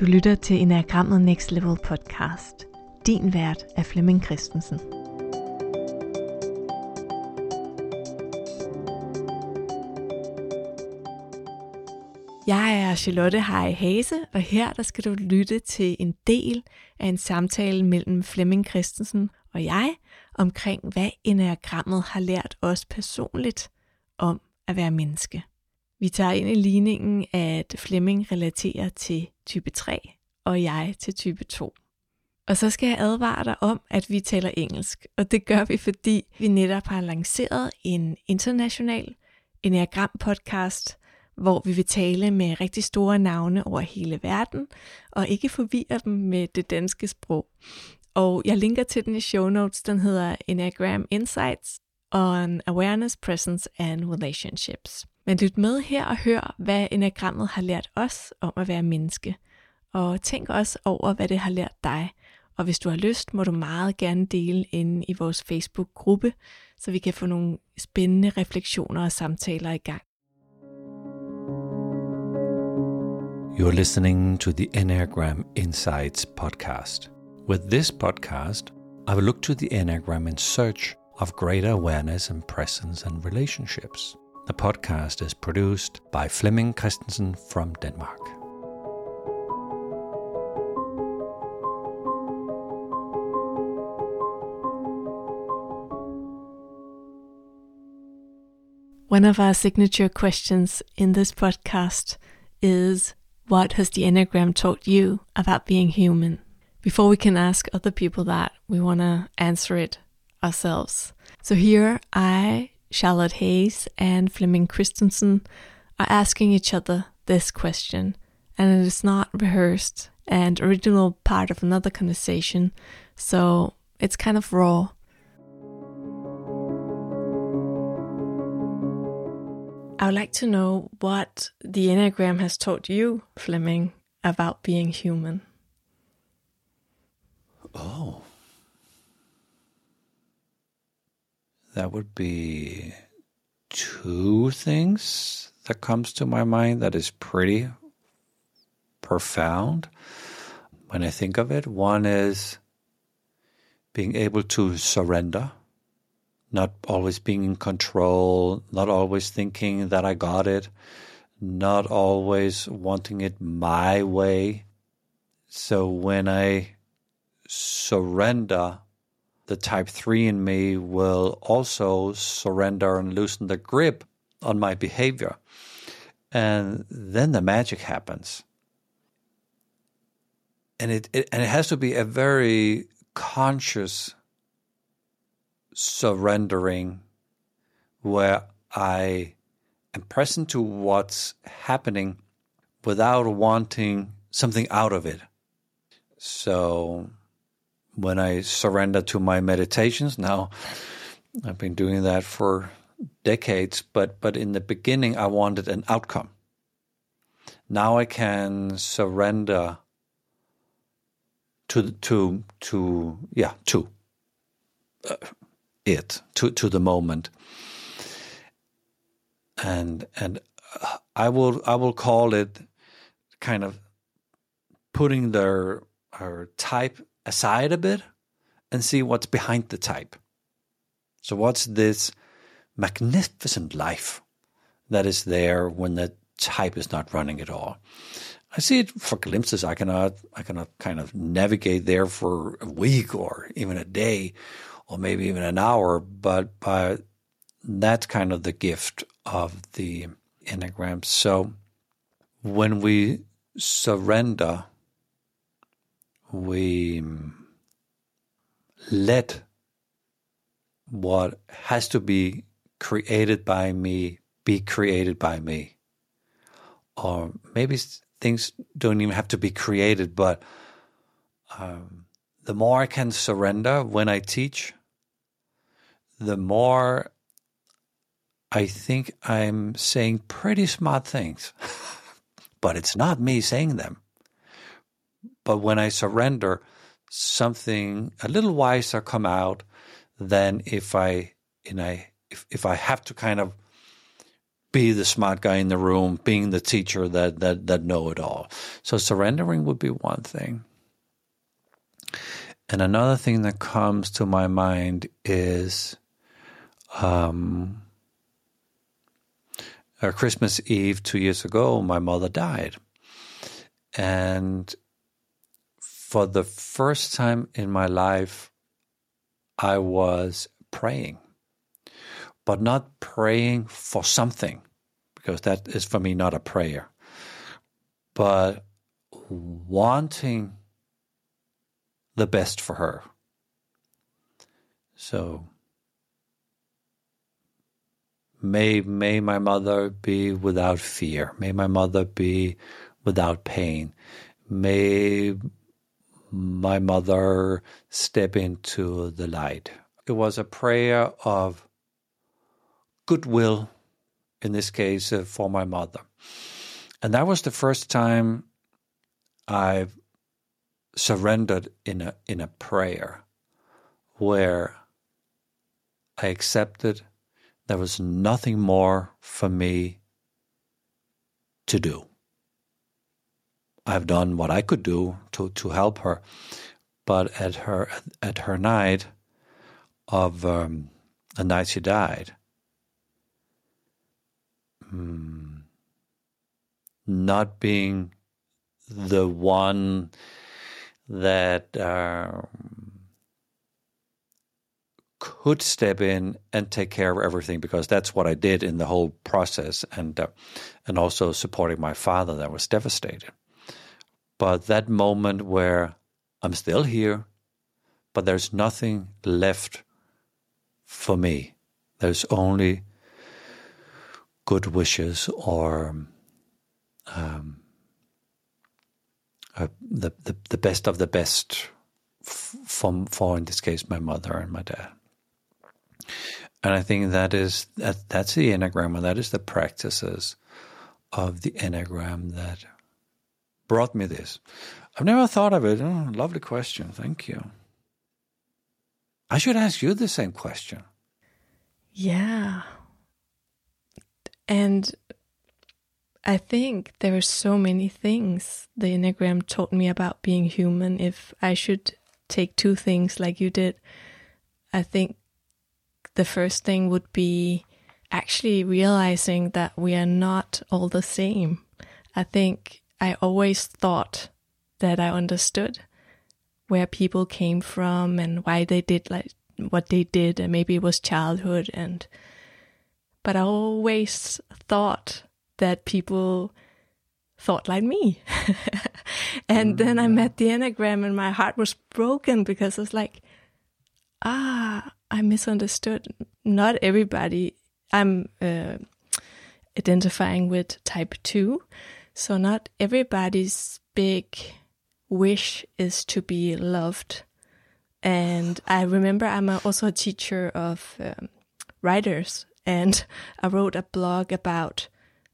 Du lytter til Enagrammet Next Level podcast. Din vært er Flemming Christensen. Jeg er Charlotte Hej Hase, og her der skal du lytte til en del af en samtale mellem Flemming Christensen og jeg omkring, hvad enagrammet har lært os personligt om at være menneske. Vi tager ind i ligningen, at Flemming relaterer til type 3, og jeg til type 2. Og så skal jeg advare dig om, at vi taler engelsk, og det gør vi, fordi vi netop har lanceret en international Enneagram podcast, hvor vi vil tale med rigtig store navne over hele verden, og ikke forvirre dem med det danske sprog. Og jeg linker til den i show notes, den hedder Enneagram Insights on Awareness, Presence and Relationships. Men lyt med her og hør, hvad enagrammet har lært os om at være menneske. Og tænk også over, hvad det har lært dig. Og hvis du har lyst, må du meget gerne dele inde i vores Facebook-gruppe, så vi kan få nogle spændende refleksioner og samtaler i gang. You're listening to the Enneagram Insights podcast. With this podcast, I will look to the Enneagram in search of greater awareness and presence and relationships. The podcast is produced by Flemming Christensen from Denmark. One of our signature questions in this podcast is What has the Enneagram taught you about being human? Before we can ask other people that, we want to answer it ourselves. So here I Charlotte Haase and Flemming Christensen are asking each other this question, and it is not rehearsed and original part of another conversation, so it's kind of raw. I would like to know what the Enneagram has taught you, Flemming, about being human. Oh. That would be two things that comes to my mind that is pretty profound when I think of it. One is being able to surrender, not always being in control, not always thinking that I got it, not always wanting it my way. So when I surrender the type 3 in me will also surrender and loosen the grip on my behavior. And then the magic happens. And it, it and it has to be a very conscious surrendering where I am present to what's happening without wanting something out of it. So when I surrender to my meditations. Now, I've been doing that for decades, but but in the beginning, I wanted an outcome. Now I can surrender to to to yeah to uh, it to to the moment, and and I will I will call it kind of putting their our type aside a bit and see what's behind the type. So, what's this magnificent life that is there when the type is not running at all? I see it for glimpses. I cannot, I cannot kind of navigate there for a week or even a day, or maybe even an hour. But, but that's kind of the gift of the enneagram. So, when we surrender we let what has to be created by me be created by me. Or maybe things don't even have to be created, but um, the more I can surrender when I teach, the more I think I'm saying pretty smart things. but it's not me saying them. But when I surrender, something a little wiser come out than if I, in I if, if I have to kind of be the smart guy in the room, being the teacher that that that know it all. So surrendering would be one thing. And another thing that comes to my mind is um, uh, Christmas Eve two years ago, my mother died. And for the first time in my life, I was praying, but not praying for something, because that is for me not a prayer, but wanting the best for her. So may may my mother be without fear. May my mother be without pain. May my mother step into the light. It was a prayer of goodwill, in this case, uh, for my mother. And that was the first time I surrendered in a, in a prayer where I accepted there was nothing more for me to do. I've done what I could do to, to help her, but at her at her night of um, the night she died, um, not being the one that uh, could step in and take care of everything because that's what I did in the whole process, and uh, and also supporting my father that was devastated. But that moment where I'm still here, but there's nothing left for me. There's only good wishes or um, uh, the, the the best of the best from for in this case my mother and my dad. And I think that is that that's the enneagram, and that is the practices of the enneagram that brought me this. I've never thought of it. Oh, lovely question. Thank you. I should ask you the same question. Yeah. And I think there are so many things the Enneagram taught me about being human. If I should take two things like you did, I think the first thing would be actually realizing that we are not all the same. I think I always thought that I understood where people came from and why they did like what they did and maybe it was childhood and but I always thought that people thought like me. and mm, then I mm, met the Enneagram and my heart was broken because it's like, ah, I misunderstood. Not everybody. I'm uh, identifying with type 2. So, not everybody's big wish is to be loved. And I remember I'm also a teacher of um, writers, and I wrote a blog about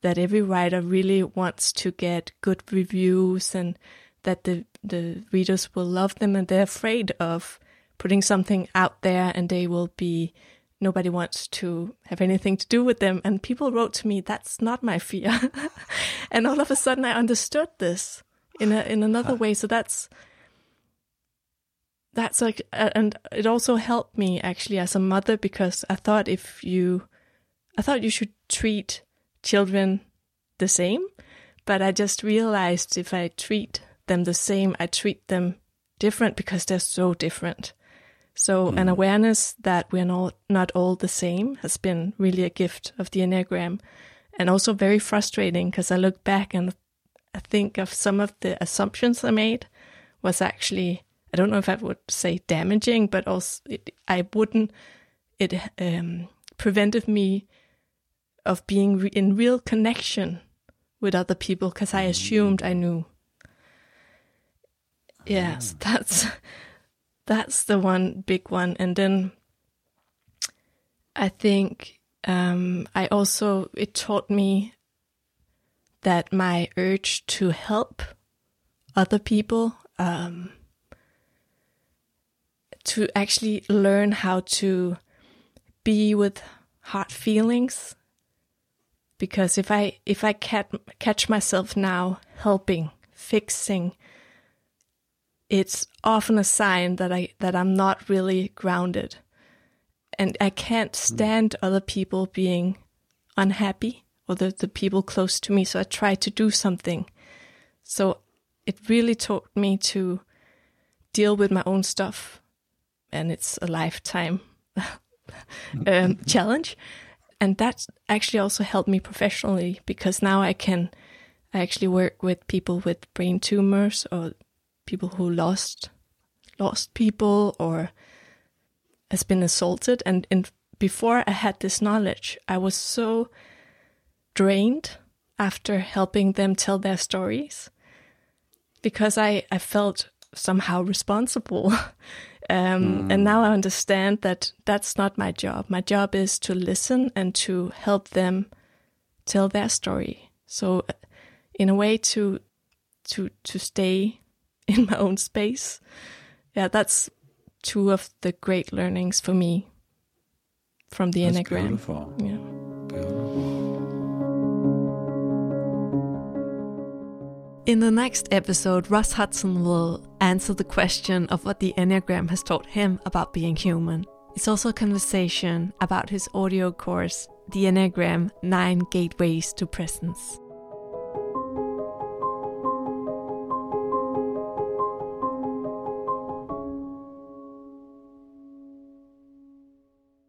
that every writer really wants to get good reviews and that the, the readers will love them, and they're afraid of putting something out there and they will be nobody wants to have anything to do with them. And people wrote to me, that's not my fear. and all of a sudden I understood this in a, in another way. So that's, that's like, and it also helped me actually as a mother because I thought if you, I thought you should treat children the same, but I just realized if I treat them the same, I treat them different because they're so different. So, mm. an awareness that we're not, not all the same has been really a gift of the Enneagram and also very frustrating because I look back and I think of some of the assumptions I made was actually, I don't know if I would say damaging, but also it, I wouldn't, it um, prevented me of being re- in real connection with other people because I assumed I knew. Yes, ah. that's that's the one big one. And then I think um, I also, it taught me that my urge to help other people, um, to actually learn how to be with hard feelings because if I if I cat, catch myself now helping, fixing, it's often a sign that I that I'm not really grounded. And I can't stand other people being unhappy or the, the people close to me. So I try to do something. So it really taught me to deal with my own stuff. And it's a lifetime um, challenge. And that actually also helped me professionally because now I can I actually work with people with brain tumors or people who lost lost people or has been assaulted and, and before I had this knowledge, I was so drained after helping them tell their stories because I, I felt somehow responsible. um, mm. And now I understand that that's not my job. My job is to listen and to help them tell their story. So, in a way, to to to stay in my own space. Yeah, that's two of the great learnings for me from the That's Enneagram. Beautiful. Yeah. Beautiful. In the next episode, Russ Hudson will answer the question of what the Enneagram has taught him about being human. It's also a conversation about his audio course, The Enneagram Nine Gateways to Presence.